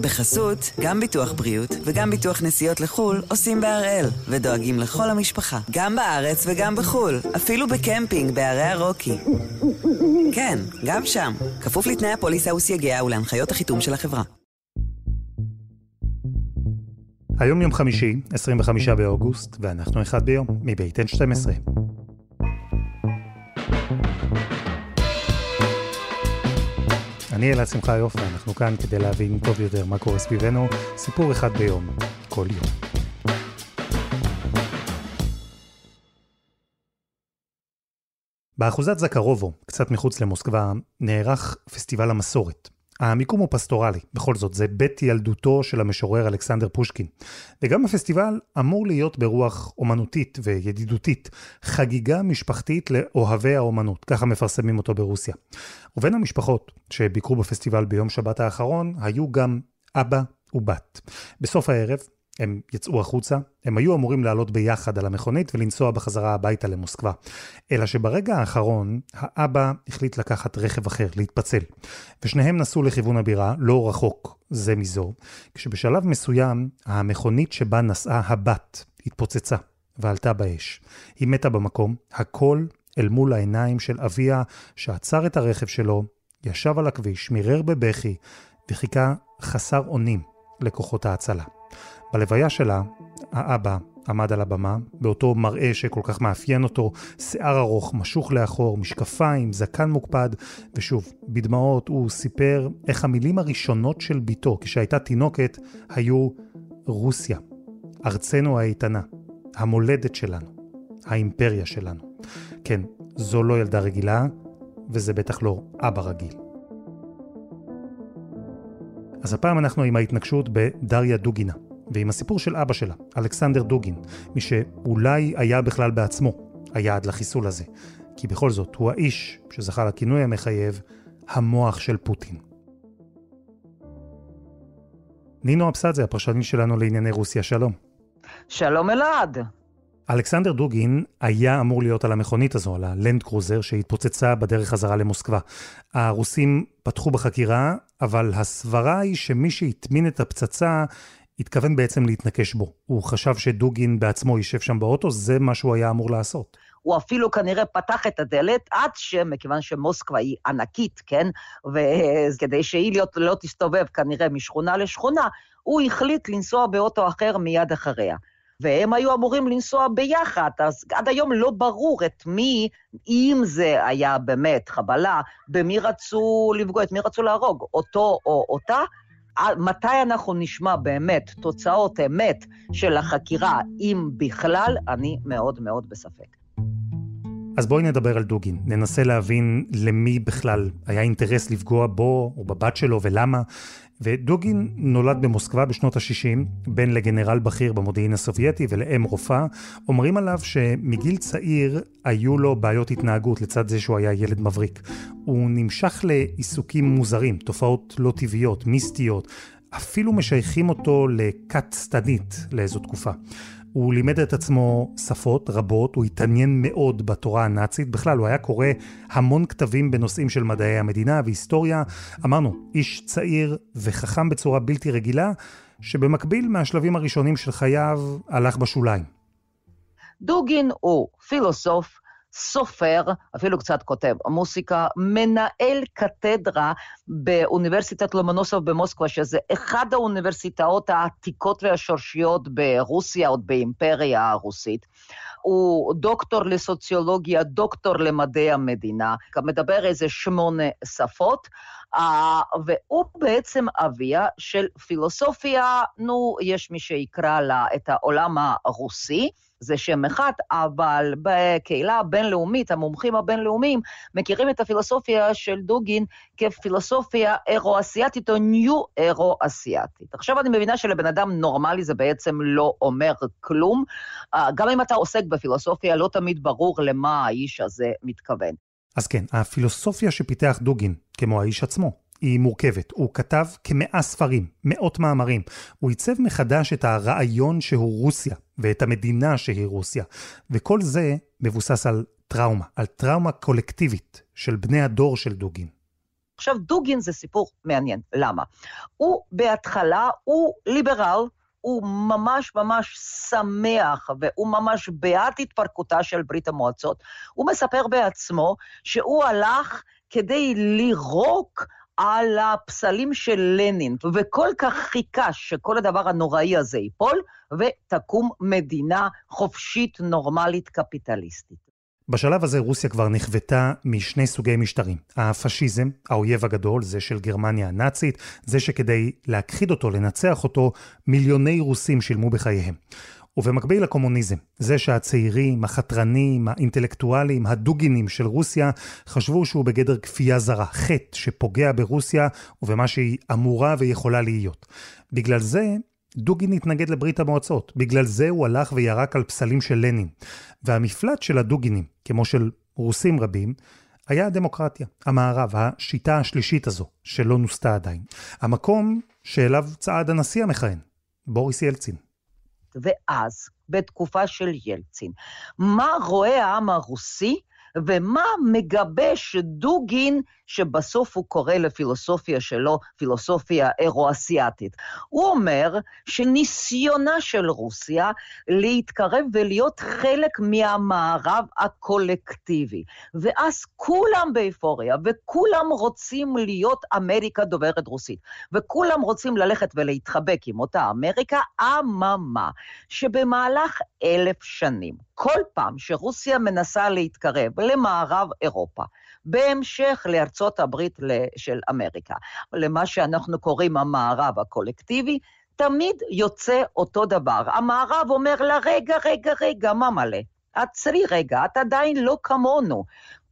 בחסות, גם ביטוח בריאות וגם ביטוח נסיעות לחו"ל עושים בהראל, ודואגים לכל המשפחה, גם בארץ וגם בחו"ל, אפילו בקמפינג בערי הרוקי. כן, גם שם, כפוף לתנאי הפוליסה וסייגיה ולהנחיות החיתום של החברה. היום יום חמישי, 25 באוגוסט, ואנחנו אחד ביום, מבית N12. אני אלעד שמחה יופי, ואנחנו כאן כדי להבין טוב יותר מה קורה סביבנו, סיפור אחד ביום, כל יום. באחוזת זקרובו, קצת מחוץ למוסקבה, נערך פסטיבל המסורת. המיקום הוא פסטורלי, בכל זאת, זה בית ילדותו של המשורר אלכסנדר פושקין. וגם הפסטיבל אמור להיות ברוח אומנותית וידידותית, חגיגה משפחתית לאוהבי האומנות, ככה מפרסמים אותו ברוסיה. ובין המשפחות שביקרו בפסטיבל ביום שבת האחרון, היו גם אבא ובת. בסוף הערב, הם יצאו החוצה, הם היו אמורים לעלות ביחד על המכונית ולנסוע בחזרה הביתה למוסקבה. אלא שברגע האחרון, האבא החליט לקחת רכב אחר, להתפצל. ושניהם נסעו לכיוון הבירה, לא רחוק זה מזו, כשבשלב מסוים, המכונית שבה נסעה הבת התפוצצה ועלתה באש. היא מתה במקום, הכל אל מול העיניים של אביה, שעצר את הרכב שלו, ישב על הכביש, מירר בבכי, וחיכה חסר אונים לכוחות ההצלה. בלוויה שלה, האבא עמד על הבמה, באותו מראה שכל כך מאפיין אותו, שיער ארוך, משוך לאחור, משקפיים, זקן מוקפד, ושוב, בדמעות הוא סיפר איך המילים הראשונות של ביתו, כשהייתה תינוקת, היו רוסיה, ארצנו האיתנה, המולדת שלנו, האימפריה שלנו. כן, זו לא ילדה רגילה, וזה בטח לא אבא רגיל. אז הפעם אנחנו עם ההתנגשות בדריה דוגינה, ועם הסיפור של אבא שלה, אלכסנדר דוגין, מי שאולי היה בכלל בעצמו היעד לחיסול הזה. כי בכל זאת, הוא האיש שזכה לכינוי המחייב, המוח של פוטין. נינו אבסדזה, הפרשנית שלנו לענייני רוסיה, שלום. שלום אלעד. אלכסנדר דוגין היה אמור להיות על המכונית הזו, על הלנד קרוזר שהתפוצצה בדרך חזרה למוסקבה. הרוסים פתחו בחקירה, אבל הסברה היא שמי שהטמין את הפצצה התכוון בעצם להתנקש בו. הוא חשב שדוגין בעצמו יישב שם באוטו, זה מה שהוא היה אמור לעשות. הוא אפילו כנראה פתח את הדלת עד שמכיוון שמוסקבה היא ענקית, כן? וכדי שהיא לא, לא תסתובב כנראה משכונה לשכונה, הוא החליט לנסוע באוטו אחר מיד אחריה. והם היו אמורים לנסוע ביחד, אז עד היום לא ברור את מי, אם זה היה באמת חבלה, במי רצו לפגוע, את מי רצו להרוג, אותו או אותה. מתי אנחנו נשמע באמת תוצאות אמת של החקירה, אם בכלל, אני מאוד מאוד בספק. אז בואי נדבר על דוגין, ננסה להבין למי בכלל היה אינטרס לפגוע בו או בבת שלו ולמה. ודוגין נולד במוסקבה בשנות ה-60, בן לגנרל בכיר במודיעין הסובייטי ולאם רופאה. אומרים עליו שמגיל צעיר היו לו בעיות התנהגות לצד זה שהוא היה ילד מבריק. הוא נמשך לעיסוקים מוזרים, תופעות לא טבעיות, מיסטיות, אפילו משייכים אותו לכת שטנית לאיזו תקופה. הוא לימד את עצמו שפות רבות, הוא התעניין מאוד בתורה הנאצית, בכלל הוא היה קורא המון כתבים בנושאים של מדעי המדינה והיסטוריה. אמרנו, איש צעיר וחכם בצורה בלתי רגילה, שבמקביל מהשלבים הראשונים של חייו הלך בשוליים. דוגין הוא פילוסוף, סופר, אפילו קצת כותב מוסיקה, מנהל קתדרה באוניברסיטת לומונוסוב במוסקבה, שזה אחד האוניברסיטאות העתיקות והשורשיות ברוסיה, עוד באימפריה הרוסית. הוא דוקטור לסוציולוגיה, דוקטור למדעי המדינה, מדבר איזה שמונה שפות. Uh, והוא בעצם אביה של פילוסופיה, נו, יש מי שיקרא לה את העולם הרוסי, זה שם אחד, אבל בקהילה הבינלאומית, המומחים הבינלאומיים, מכירים את הפילוסופיה של דוגין כפילוסופיה אירו-אסיאתית או ניו אירו-אסיאתית. עכשיו אני מבינה שלבן אדם נורמלי זה בעצם לא אומר כלום. גם אם אתה עוסק בפילוסופיה, לא תמיד ברור למה האיש הזה מתכוון. אז כן, הפילוסופיה שפיתח דוגין, כמו האיש עצמו, היא מורכבת. הוא כתב כמאה ספרים, מאות מאמרים. הוא עיצב מחדש את הרעיון שהוא רוסיה, ואת המדינה שהיא רוסיה. וכל זה מבוסס על טראומה, על טראומה קולקטיבית של בני הדור של דוגין. עכשיו, דוגין זה סיפור מעניין. למה? הוא בהתחלה, הוא ליברל, הוא ממש ממש שמח, והוא ממש בעד התפרקותה של ברית המועצות. הוא מספר בעצמו שהוא הלך כדי לירוק על הפסלים של לנין, וכל כך חיכה שכל הדבר הנוראי הזה ייפול, ותקום מדינה חופשית, נורמלית, קפיטליסטית. בשלב הזה רוסיה כבר נכוותה משני סוגי משטרים. הפשיזם, האויב הגדול, זה של גרמניה הנאצית, זה שכדי להכחיד אותו, לנצח אותו, מיליוני רוסים שילמו בחייהם. ובמקביל הקומוניזם, זה שהצעירים, החתרנים, האינטלקטואלים, הדוגינים של רוסיה, חשבו שהוא בגדר כפייה זרה, חטא שפוגע ברוסיה ובמה שהיא אמורה ויכולה להיות. בגלל זה דוגין התנגד לברית המועצות, בגלל זה הוא הלך וירק על פסלים של לנין. והמפלט של הדוגינים, כמו של רוסים רבים, היה הדמוקרטיה, המערב, השיטה השלישית הזו, שלא נוסתה עדיין. המקום שאליו צעד הנשיא המכהן, בוריס ילצין. ואז, בתקופה של ילצין, מה רואה העם הרוסי ומה מגבש דוגין, שבסוף הוא קורא לפילוסופיה שלו פילוסופיה אירו-אסיאתית. הוא אומר שניסיונה של רוסיה להתקרב ולהיות חלק מהמערב הקולקטיבי. ואז כולם באפוריה, וכולם רוצים להיות אמריקה דוברת רוסית, וכולם רוצים ללכת ולהתחבק עם אותה אמריקה, אממה, שבמהלך אלף שנים, כל פעם שרוסיה מנסה להתקרב למערב אירופה, בהמשך לארצות הברית של אמריקה, למה שאנחנו קוראים המערב הקולקטיבי, תמיד יוצא אותו דבר. המערב אומר לה, רגע, רגע, רגע, מה מלא? עצרי רגע, את עדיין לא כמונו.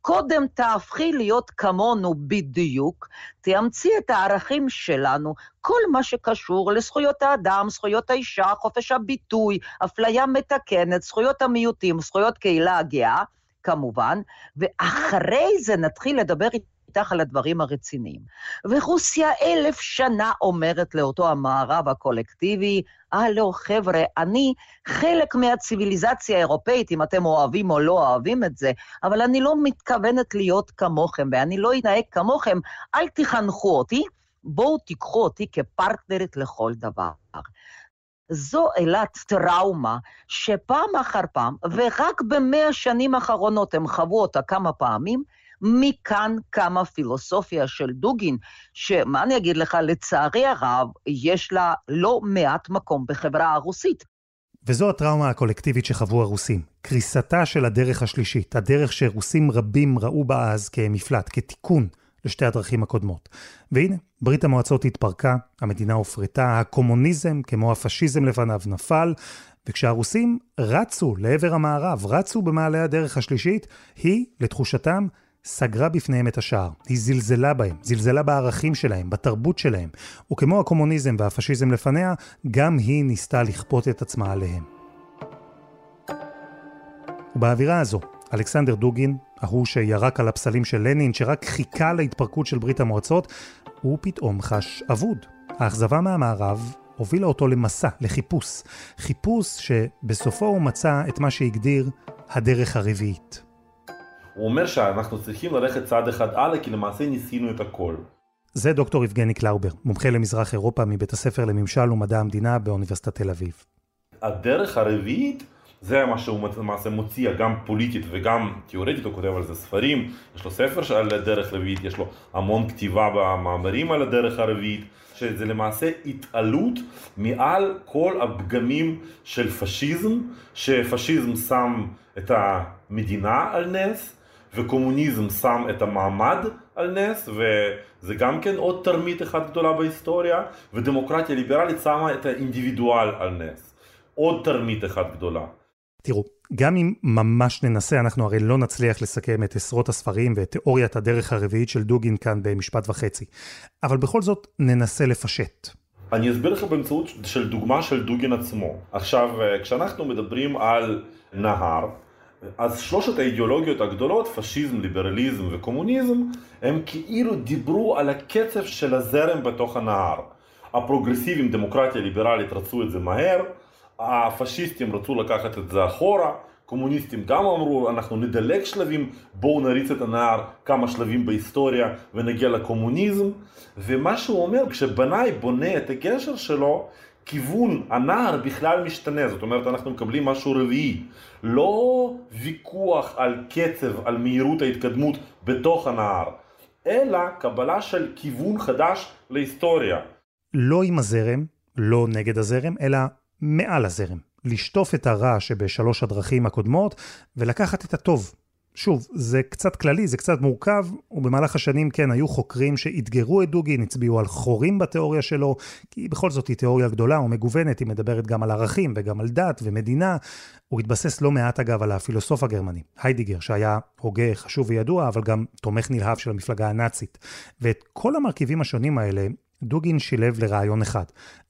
קודם תהפכי להיות כמונו בדיוק, תאמצי את הערכים שלנו, כל מה שקשור לזכויות האדם, זכויות האישה, חופש הביטוי, אפליה מתקנת, זכויות המיעוטים, זכויות קהילה הגאה, כמובן, ואחרי זה נתחיל לדבר איתך על הדברים הרציניים. ורוסיה אלף שנה אומרת לאותו המערב הקולקטיבי, הלו חבר'ה, אני חלק מהציוויליזציה האירופאית, אם אתם אוהבים או לא אוהבים את זה, אבל אני לא מתכוונת להיות כמוכם, ואני לא אתנהג כמוכם, אל תחנכו אותי, בואו תיקחו אותי כפרטנרית לכל דבר. זו אילת טראומה שפעם אחר פעם, ורק במאה השנים האחרונות הם חוו אותה כמה פעמים, מכאן קמה פילוסופיה של דוגין, שמה אני אגיד לך, לצערי הרב, יש לה לא מעט מקום בחברה הרוסית. וזו הטראומה הקולקטיבית שחוו הרוסים. קריסתה של הדרך השלישית, הדרך שרוסים רבים ראו בה אז כמפלט, כתיקון לשתי הדרכים הקודמות. והנה, ברית המועצות התפרקה, המדינה הופרטה, הקומוניזם, כמו הפשיזם לפניו, נפל, וכשהרוסים רצו לעבר המערב, רצו במעלה הדרך השלישית, היא, לתחושתם, סגרה בפניהם את השער. היא זלזלה בהם, זלזלה בערכים שלהם, בתרבות שלהם, וכמו הקומוניזם והפשיזם לפניה, גם היא ניסתה לכפות את עצמה עליהם. ובאווירה הזו, אלכסנדר דוגין, ההוא שירק על הפסלים של לנין, שרק חיכה להתפרקות של ברית המועצות, הוא פתאום חש אבוד. האכזבה מהמערב הובילה אותו למסע, לחיפוש. חיפוש שבסופו הוא מצא את מה שהגדיר הדרך הרביעית. הוא אומר שאנחנו צריכים ללכת צעד אחד הלאה, כי למעשה ניסינו את הכל. זה דוקטור יבגני קלאובר, מומחה למזרח אירופה מבית הספר לממשל ומדע המדינה באוניברסיטת תל אביב. הדרך הרביעית זה מה שהוא למעשה מוציע גם פוליטית וגם תיאורטית, הוא כותב על זה ספרים, יש לו ספר על הדרך הרביעית, יש לו המון כתיבה במאמרים על הדרך הרביעית, שזה למעשה התעלות מעל כל הפגמים של פשיזם, שפשיזם שם את המדינה על נס, וקומוניזם שם את המעמד על נס, וזה גם כן עוד תרמית אחת גדולה בהיסטוריה, ודמוקרטיה ליברלית שמה את האינדיבידואל על נס. עוד תרמית אחת גדולה. תראו, גם אם ממש ננסה, אנחנו הרי לא נצליח לסכם את עשרות הספרים ואת תיאוריית הדרך הרביעית של דוגין כאן במשפט וחצי. אבל בכל זאת, ננסה לפשט. אני אסביר לך באמצעות של דוגמה של דוגין עצמו. עכשיו, כשאנחנו מדברים על נהר, אז שלושת האידיאולוגיות הגדולות, פשיזם, ליברליזם וקומוניזם, הם כאילו דיברו על הקצב של הזרם בתוך הנהר. הפרוגרסיבים, דמוקרטיה ליברלית, רצו את זה מהר, הפשיסטים רצו לקחת את זה אחורה, קומוניסטים גם אמרו, אנחנו נדלג שלבים, בואו נריץ את הנער כמה שלבים בהיסטוריה ונגיע לקומוניזם. ומה שהוא אומר, כשבנאי בונה את הגשר שלו, כיוון הנער בכלל משתנה, זאת אומרת אנחנו מקבלים משהו רביעי. לא ויכוח על קצב, על מהירות ההתקדמות בתוך הנער, אלא קבלה של כיוון חדש להיסטוריה. לא עם הזרם, לא נגד הזרם, אלא מעל הזרם. לשטוף את הרע שבשלוש הדרכים הקודמות ולקחת את הטוב. שוב, זה קצת כללי, זה קצת מורכב, ובמהלך השנים כן, היו חוקרים שאתגרו את דוגין, הצביעו על חורים בתיאוריה שלו, כי בכל זאת היא תיאוריה גדולה ומגוונת, היא מדברת גם על ערכים וגם על דת ומדינה. הוא התבסס לא מעט אגב על הפילוסוף הגרמני, היידיגר, שהיה הוגה חשוב וידוע, אבל גם תומך נלהב של המפלגה הנאצית. ואת כל המרכיבים השונים האלה, דוגין שילב לרעיון אחד.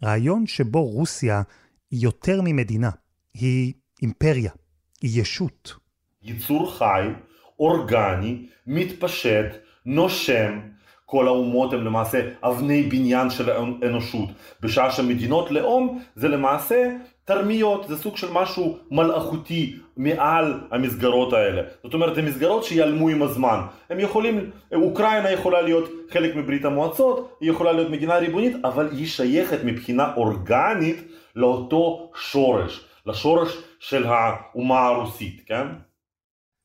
רעיון שבו רוסיה היא יותר ממדינה, היא אימפריה, היא ישות. יצור חי, אורגני, מתפשט, נושם. כל האומות הן למעשה אבני בניין של האנושות, בשעה שמדינות לאום זה למעשה תרמיות, זה סוג של משהו מלאכותי מעל המסגרות האלה. זאת אומרת, זה מסגרות שיעלמו עם הזמן. הם יכולים, אוקראינה יכולה להיות חלק מברית המועצות, היא יכולה להיות מדינה ריבונית, אבל היא שייכת מבחינה אורגנית לאותו שורש, לשורש של האומה הרוסית, כן?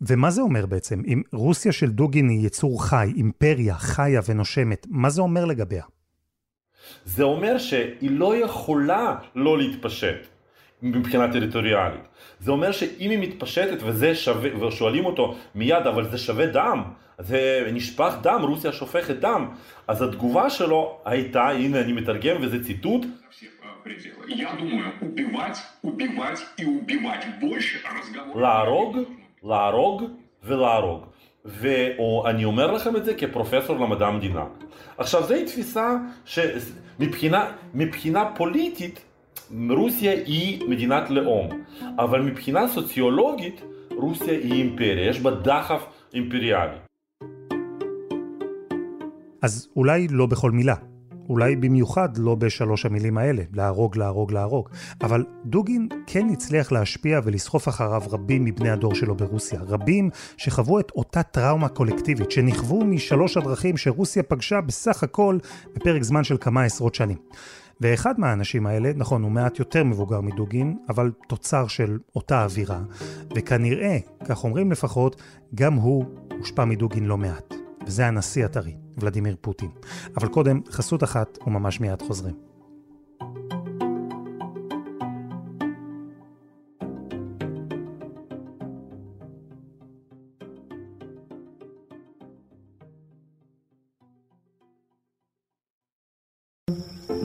ומה זה אומר בעצם? אם רוסיה של דוגין היא יצור חי, אימפריה חיה ונושמת, מה זה אומר לגביה? זה אומר שהיא לא יכולה לא להתפשט מבחינה טריטוריאלית. זה אומר שאם היא מתפשטת וזה שווה, ושואלים אותו מיד, אבל זה שווה דם, זה נשפך דם, רוסיה שופכת דם, אז התגובה שלו הייתה, הנה אני מתרגם וזה ציטוט, להרוג להרוג ולהרוג. ואני אומר לכם את זה כפרופסור למדע המדינה. עכשיו זו תפיסה שמבחינה פוליטית רוסיה היא מדינת לאום, אבל מבחינה סוציולוגית רוסיה היא אימפריה, יש בה דחף אימפריאלי. אז אולי לא בכל מילה. אולי במיוחד לא בשלוש המילים האלה, להרוג, להרוג, להרוג. אבל דוגין כן הצליח להשפיע ולסחוף אחריו רבים מבני הדור שלו ברוסיה. רבים שחוו את אותה טראומה קולקטיבית, שנכוו משלוש הדרכים שרוסיה פגשה בסך הכל בפרק זמן של כמה עשרות שנים. ואחד מהאנשים האלה, נכון, הוא מעט יותר מבוגר מדוגין, אבל תוצר של אותה אווירה, וכנראה, כך אומרים לפחות, גם הוא הושפע מדוגין לא מעט. וזה הנשיא הטרי, ולדימיר פוטין. אבל קודם, חסות אחת וממש מיד חוזרים.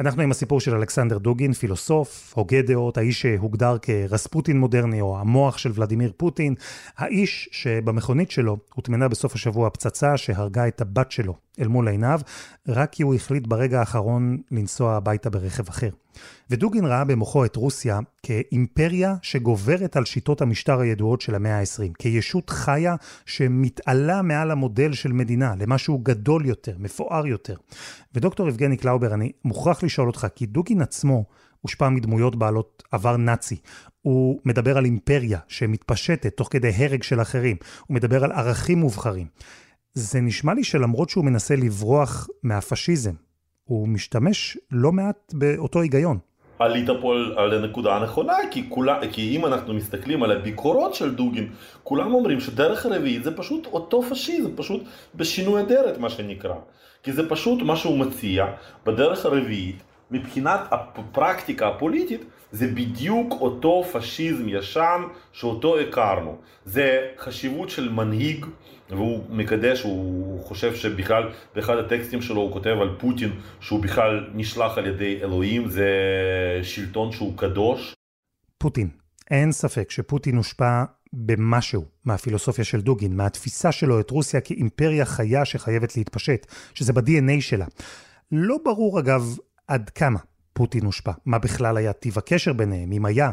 אנחנו עם הסיפור של אלכסנדר דוגין, פילוסוף, הוגה דעות, האיש שהוגדר כרספוטין מודרני או המוח של ולדימיר פוטין, האיש שבמכונית שלו הוטמנה בסוף השבוע פצצה שהרגה את הבת שלו אל מול עיניו, רק כי הוא החליט ברגע האחרון לנסוע הביתה ברכב אחר. ודוגין ראה במוחו את רוסיה כאימפריה שגוברת על שיטות המשטר הידועות של המאה ה-20, כישות חיה שמתעלה מעל המודל של מדינה, למשהו גדול יותר, מפואר יותר. ודוקטור יבגני קלאובר, אני מוכרח לשאול אותך, כי דוגין עצמו הושפע מדמויות בעלות עבר נאצי. הוא מדבר על אימפריה שמתפשטת תוך כדי הרג של אחרים. הוא מדבר על ערכים מובחרים. זה נשמע לי שלמרות שהוא מנסה לברוח מהפשיזם, הוא משתמש לא מעט באותו היגיון. עלית פה על הנקודה הנכונה, כי, כולה, כי אם אנחנו מסתכלים על הביקורות של דוגין, כולם אומרים שדרך הרביעית זה פשוט אותו פשיזם, פשוט בשינוי אדרת מה שנקרא. כי זה פשוט מה שהוא מציע בדרך הרביעית, מבחינת הפרקטיקה הפוליטית, זה בדיוק אותו פשיזם ישן שאותו הכרנו. זה חשיבות של מנהיג, והוא מקדש, הוא חושב שבכלל, באחד הטקסטים שלו הוא כותב על פוטין שהוא בכלל נשלח על ידי אלוהים, זה שלטון שהוא קדוש. פוטין. אין ספק שפוטין הושפע במשהו מהפילוסופיה של דוגין, מהתפיסה שלו את רוסיה כאימפריה חיה שחייבת להתפשט, שזה ב-DNA שלה. לא ברור אגב עד כמה. פוטין הושפע? מה בכלל היה טיב הקשר ביניהם, אם היה?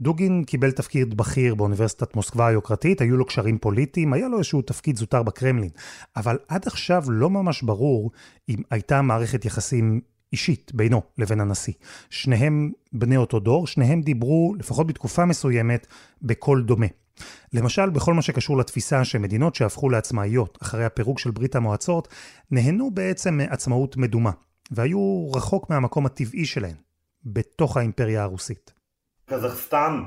דוגין קיבל תפקיד בכיר באוניברסיטת מוסקבה היוקרתית, היו לו קשרים פוליטיים, היה לו איזשהו תפקיד זוטר בקרמלין. אבל עד עכשיו לא ממש ברור אם הייתה מערכת יחסים אישית בינו לבין הנשיא. שניהם בני אותו דור, שניהם דיברו, לפחות בתקופה מסוימת, בקול דומה. למשל, בכל מה שקשור לתפיסה שמדינות שהפכו לעצמאיות אחרי הפירוק של ברית המועצות, נהנו בעצם מעצמאות מדומה, והיו רחוק מהמקום הטבעי שלהן, בתוך האימפריה הרוסית. קזחסטן,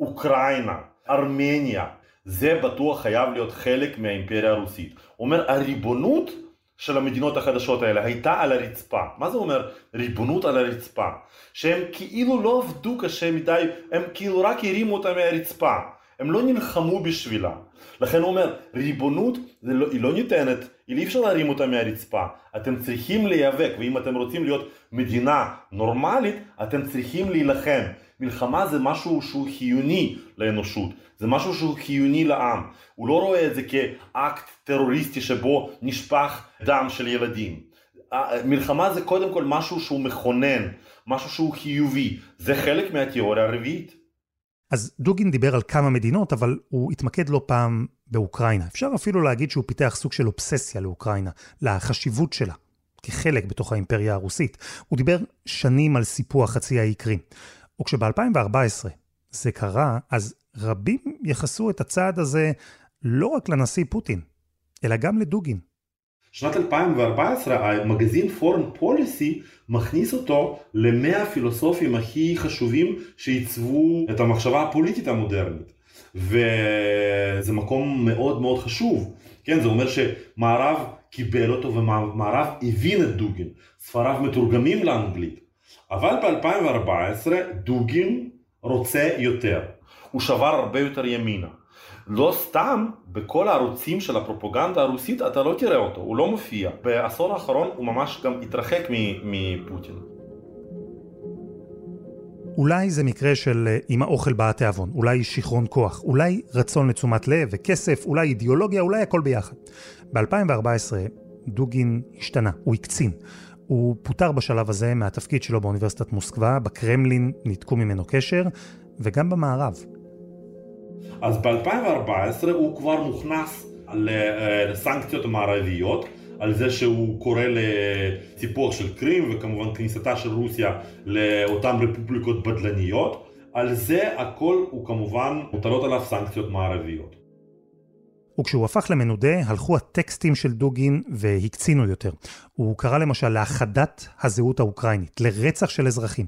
אוקראינה, ארמניה, זה בטוח חייב להיות חלק מהאימפריה הרוסית. אומר, הריבונות של המדינות החדשות האלה הייתה על הרצפה. מה זה אומר ריבונות על הרצפה? שהם כאילו לא עבדו קשה מדי, הם כאילו רק הרימו אותה מהרצפה. הם לא נלחמו בשבילה. לכן הוא אומר, ריבונות לא, היא לא ניתנת, אי אפשר להרים אותה מהרצפה. אתם צריכים להיאבק, ואם אתם רוצים להיות מדינה נורמלית, אתם צריכים להילחם. מלחמה זה משהו שהוא חיוני לאנושות, זה משהו שהוא חיוני לעם. הוא לא רואה את זה כאקט טרוריסטי שבו נשפך דם של ילדים. מלחמה זה קודם כל משהו שהוא מכונן, משהו שהוא חיובי. זה חלק מהתיאוריה הרביעית. אז דוגין דיבר על כמה מדינות, אבל הוא התמקד לא פעם באוקראינה. אפשר אפילו להגיד שהוא פיתח סוג של אובססיה לאוקראינה, לחשיבות שלה, כחלק בתוך האימפריה הרוסית. הוא דיבר שנים על סיפוח חצי האי קרים. וכשב-2014 זה קרה, אז רבים יחסו את הצעד הזה לא רק לנשיא פוטין, אלא גם לדוגין. שנת 2014 המגזין פורן פוליסי מכניס אותו למאה הפילוסופים הכי חשובים שעיצבו את המחשבה הפוליטית המודרנית. וזה מקום מאוד מאוד חשוב. כן, זה אומר שמערב קיבל אותו ומערב הבין את דוגין. ספריו מתורגמים לאנגלית. אבל ב-2014 דוגין רוצה יותר. הוא שבר הרבה יותר ימינה. לא סתם בכל הערוצים של הפרופוגנדה הרוסית אתה לא תראה אותו, הוא לא מופיע. בעשור האחרון הוא ממש גם התרחק מפוטין. אולי זה מקרה של אה, עם האוכל בא התיאבון, אולי שיכרון כוח, אולי רצון לתשומת לב וכסף, אולי אידיאולוגיה, אולי הכל ביחד. ב-2014 דוגין השתנה, הוא הקצין. הוא פוטר בשלב הזה מהתפקיד שלו באוניברסיטת מוסקבה, בקרמלין ניתקו ממנו קשר, וגם במערב. אז ב-2014 הוא כבר מוכנס לסנקציות המערביות על זה שהוא קורא לסיפוח של קרים וכמובן כניסתה של רוסיה לאותן רפובליקות בדלניות על זה הכל הוא כמובן מוטלות עליו סנקציות מערביות. וכשהוא הפך למנודה, הלכו הטקסטים של דוגין והקצינו יותר. הוא קרא למשל להחדת הזהות האוקראינית, לרצח של אזרחים.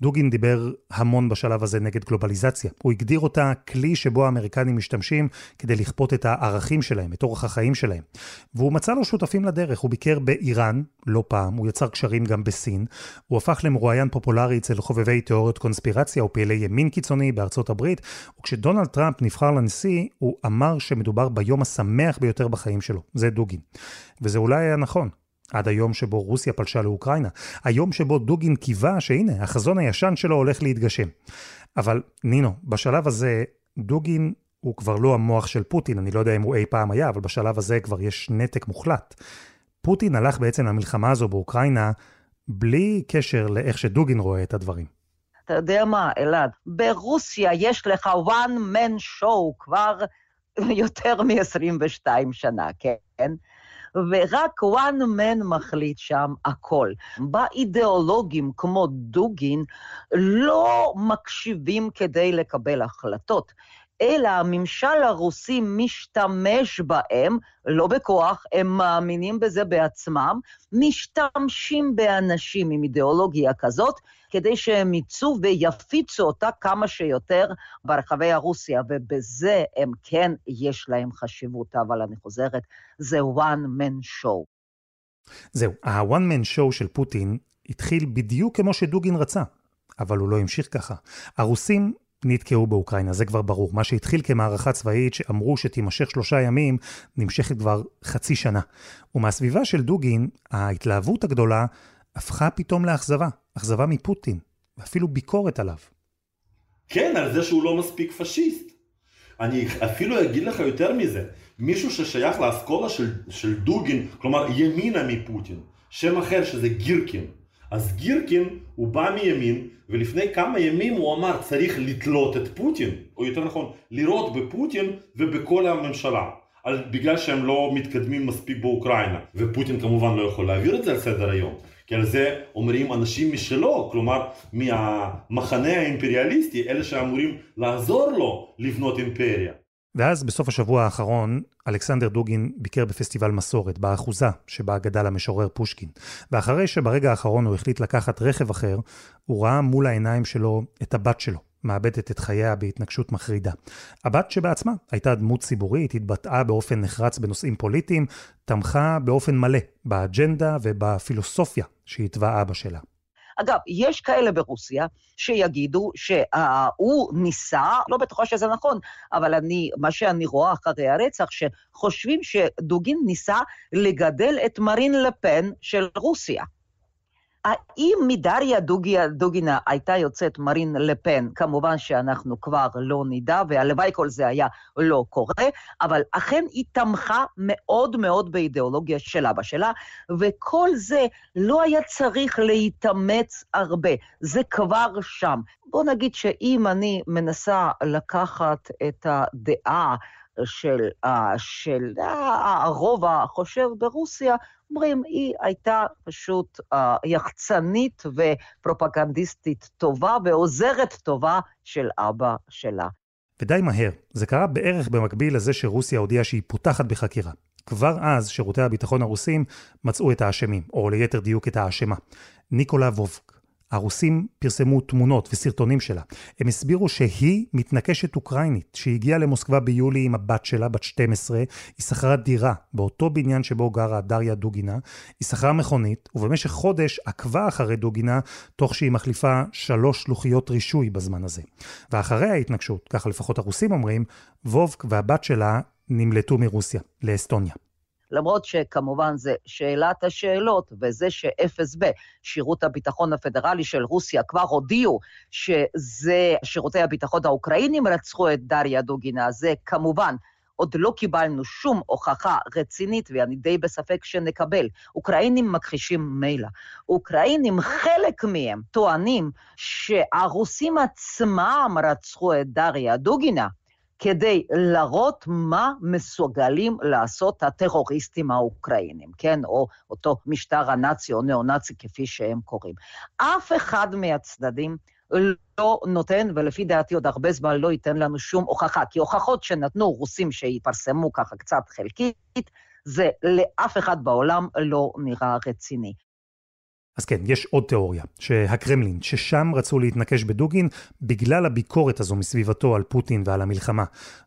דוגין דיבר המון בשלב הזה נגד גלובליזציה. הוא הגדיר אותה כלי שבו האמריקנים משתמשים כדי לכפות את הערכים שלהם, את אורח החיים שלהם. והוא מצא לו שותפים לדרך, הוא ביקר באיראן, לא פעם, הוא יצר קשרים גם בסין. הוא הפך למרואיין פופולרי אצל חובבי תיאוריות קונספירציה ופעילי ימין קיצוני בארצות הברית, וכשדונלד טראמפ נבחר לנשיא, הוא אמר שמדובר ביום השמח ביותר בחיים שלו. זה דוגין. וזה אולי היה נכון. עד היום שבו רוסיה פלשה לאוקראינה, היום שבו דוגין קיווה שהנה, החזון הישן שלו הולך להתגשם. אבל נינו, בשלב הזה, דוגין הוא כבר לא המוח של פוטין, אני לא יודע אם הוא אי פעם היה, אבל בשלב הזה כבר יש נתק מוחלט. פוטין הלך בעצם למלחמה הזו באוקראינה בלי קשר לאיך שדוגין רואה את הדברים. אתה יודע מה, אלעד, ברוסיה יש לך one man show כבר יותר מ-22 שנה, כן? ורק one man מחליט שם הכל. באידיאולוגים כמו דוגין לא מקשיבים כדי לקבל החלטות. אלא הממשל הרוסי משתמש בהם, לא בכוח, הם מאמינים בזה בעצמם, משתמשים באנשים עם אידיאולוגיה כזאת, כדי שהם יצאו ויפיצו אותה כמה שיותר ברחבי הרוסיה, ובזה הם כן יש להם חשיבות, אבל אני חוזרת, זה one man show. זהו, ה-one man show של פוטין התחיל בדיוק כמו שדוגין רצה, אבל הוא לא המשיך ככה. הרוסים נתקעו באוקראינה, זה כבר ברור. מה שהתחיל כמערכה צבאית שאמרו שתימשך שלושה ימים, נמשכת כבר חצי שנה. ומהסביבה של דוגין, ההתלהבות הגדולה הפכה פתאום לאכזבה. אכזבה מפוטין, ואפילו ביקורת עליו. כן, על זה שהוא לא מספיק פשיסט. אני אפילו אגיד לך יותר מזה, מישהו ששייך לאסכולה של, של דוגין, כלומר ימינה מפוטין, שם אחר שזה גירקין. אז גירקין הוא בא מימין, ולפני כמה ימים הוא אמר צריך לתלות את פוטין, או יותר נכון, לירות בפוטין ובכל הממשלה. על, בגלל שהם לא מתקדמים מספיק באוקראינה, ופוטין כמובן לא יכול להעביר את זה על סדר היום. כי על זה אומרים אנשים משלו, כלומר מהמחנה האימפריאליסטי, אלה שאמורים לעזור לו לבנות אימפריה. ואז בסוף השבוע האחרון, אלכסנדר דוגין ביקר בפסטיבל מסורת, באחוזה שבה גדל המשורר פושקין. ואחרי שברגע האחרון הוא החליט לקחת רכב אחר, הוא ראה מול העיניים שלו את הבת שלו, מאבדת את חייה בהתנגשות מחרידה. הבת שבעצמה הייתה דמות ציבורית, התבטאה באופן נחרץ בנושאים פוליטיים, תמכה באופן מלא באג'נדה ובפילוסופיה שהתווה אבא שלה. אגב, יש כאלה ברוסיה שיגידו שהוא ניסה, לא בטוחה שזה נכון, אבל אני, מה שאני רואה אחרי הרצח, שחושבים שדוגין ניסה לגדל את מרין לפן של רוסיה. האם מדריה דוגיה, דוגינה הייתה יוצאת מרין לפן? כמובן שאנחנו כבר לא נדע, והלוואי כל זה היה לא קורה, אבל אכן היא תמכה מאוד מאוד באידיאולוגיה של אבא שלה, וכל זה לא היה צריך להתאמץ הרבה, זה כבר שם. בוא נגיד שאם אני מנסה לקחת את הדעה של, של הרוב החושב ברוסיה, אומרים, היא הייתה פשוט uh, יחצנית ופרופגנדיסטית טובה ועוזרת טובה של אבא שלה. ודי מהר, זה קרה בערך במקביל לזה שרוסיה הודיעה שהיא פותחת בחקירה. כבר אז שירותי הביטחון הרוסים מצאו את האשמים, או ליתר דיוק את האשמה. ניקולה וובק, הרוסים פרסמו תמונות וסרטונים שלה. הם הסבירו שהיא מתנקשת אוקראינית, שהגיעה למוסקבה ביולי עם הבת שלה, בת 12, היא שכרה דירה באותו בניין שבו גרה דריה דוגינה, היא שכרה מכונית, ובמשך חודש עקבה אחרי דוגינה, תוך שהיא מחליפה שלוש שלוחיות רישוי בזמן הזה. ואחרי ההתנגשות, ככה לפחות הרוסים אומרים, וובק והבת שלה נמלטו מרוסיה, לאסטוניה. למרות שכמובן זה שאלת השאלות, וזה ש-FSB, שירות הביטחון הפדרלי של רוסיה, כבר הודיעו שזה שירותי הביטחון האוקראינים רצחו את דריה דוגינה, זה כמובן עוד לא קיבלנו שום הוכחה רצינית, ואני די בספק שנקבל. אוקראינים מכחישים מילא. אוקראינים, חלק מהם טוענים שהרוסים עצמם רצחו את דריה דוגינה. כדי להראות מה מסוגלים לעשות הטרוריסטים האוקראינים, כן? או אותו משטר הנאצי או ניאו-נאצי כפי שהם קוראים. אף אחד מהצדדים לא נותן, ולפי דעתי עוד הרבה זמן לא ייתן לנו שום הוכחה, כי הוכחות שנתנו רוסים שיפרסמו ככה קצת חלקית, זה לאף אחד בעולם לא נראה רציני. אז כן, יש עוד תיאוריה, שהקרמלין, ששם רצו להתנקש בדוגין בגלל הביקורת הזו מסביבתו על פוטין ועל המלחמה.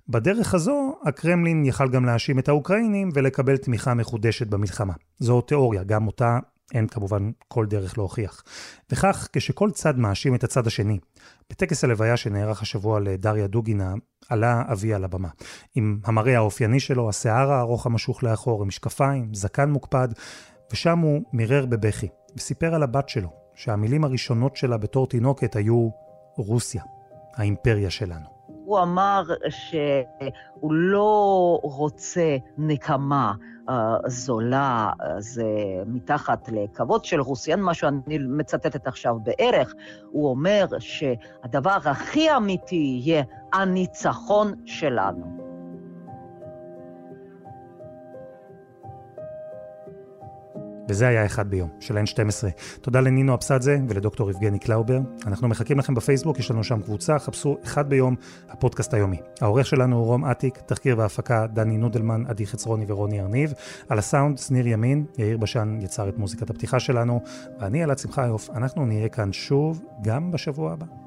בדרך הזו, הקרמלין יכל גם להאשים את האוקראינים ולקבל תמיכה מחודשת במלחמה. זו תיאוריה, גם אותה אין כמובן כל דרך להוכיח. וכך, כשכל צד מאשים את הצד השני. בטקס הלוויה שנערך השבוע לדריה דוגינה, עלה אבי על הבמה. עם המראה האופייני שלו, השיער הארוך המשוך לאחור, עם משקפיים, זקן מוקפד, ושם הוא מירר בבכי. וסיפר על הבת שלו, שהמילים הראשונות שלה בתור תינוקת היו רוסיה, האימפריה שלנו. הוא אמר שהוא לא רוצה נקמה uh, זולה, uh, זה מתחת לכבוד של רוסיה, אין משהו, אני מצטטת עכשיו בערך, הוא אומר שהדבר הכי אמיתי יהיה הניצחון שלנו. וזה היה אחד ביום, של N12. תודה לנינו אבסדזה ולדוקטור יבגני קלאובר. אנחנו מחכים לכם בפייסבוק, יש לנו שם קבוצה, חפשו אחד ביום, הפודקאסט היומי. העורך שלנו הוא רום אטיק, תחקיר והפקה דני נודלמן, עדי חצרוני ורוני ארניב. על הסאונד, שניר ימין, יאיר בשן יצר את מוזיקת הפתיחה שלנו, ואני אלעד שמחיוף, אנחנו נהיה כאן שוב גם בשבוע הבא.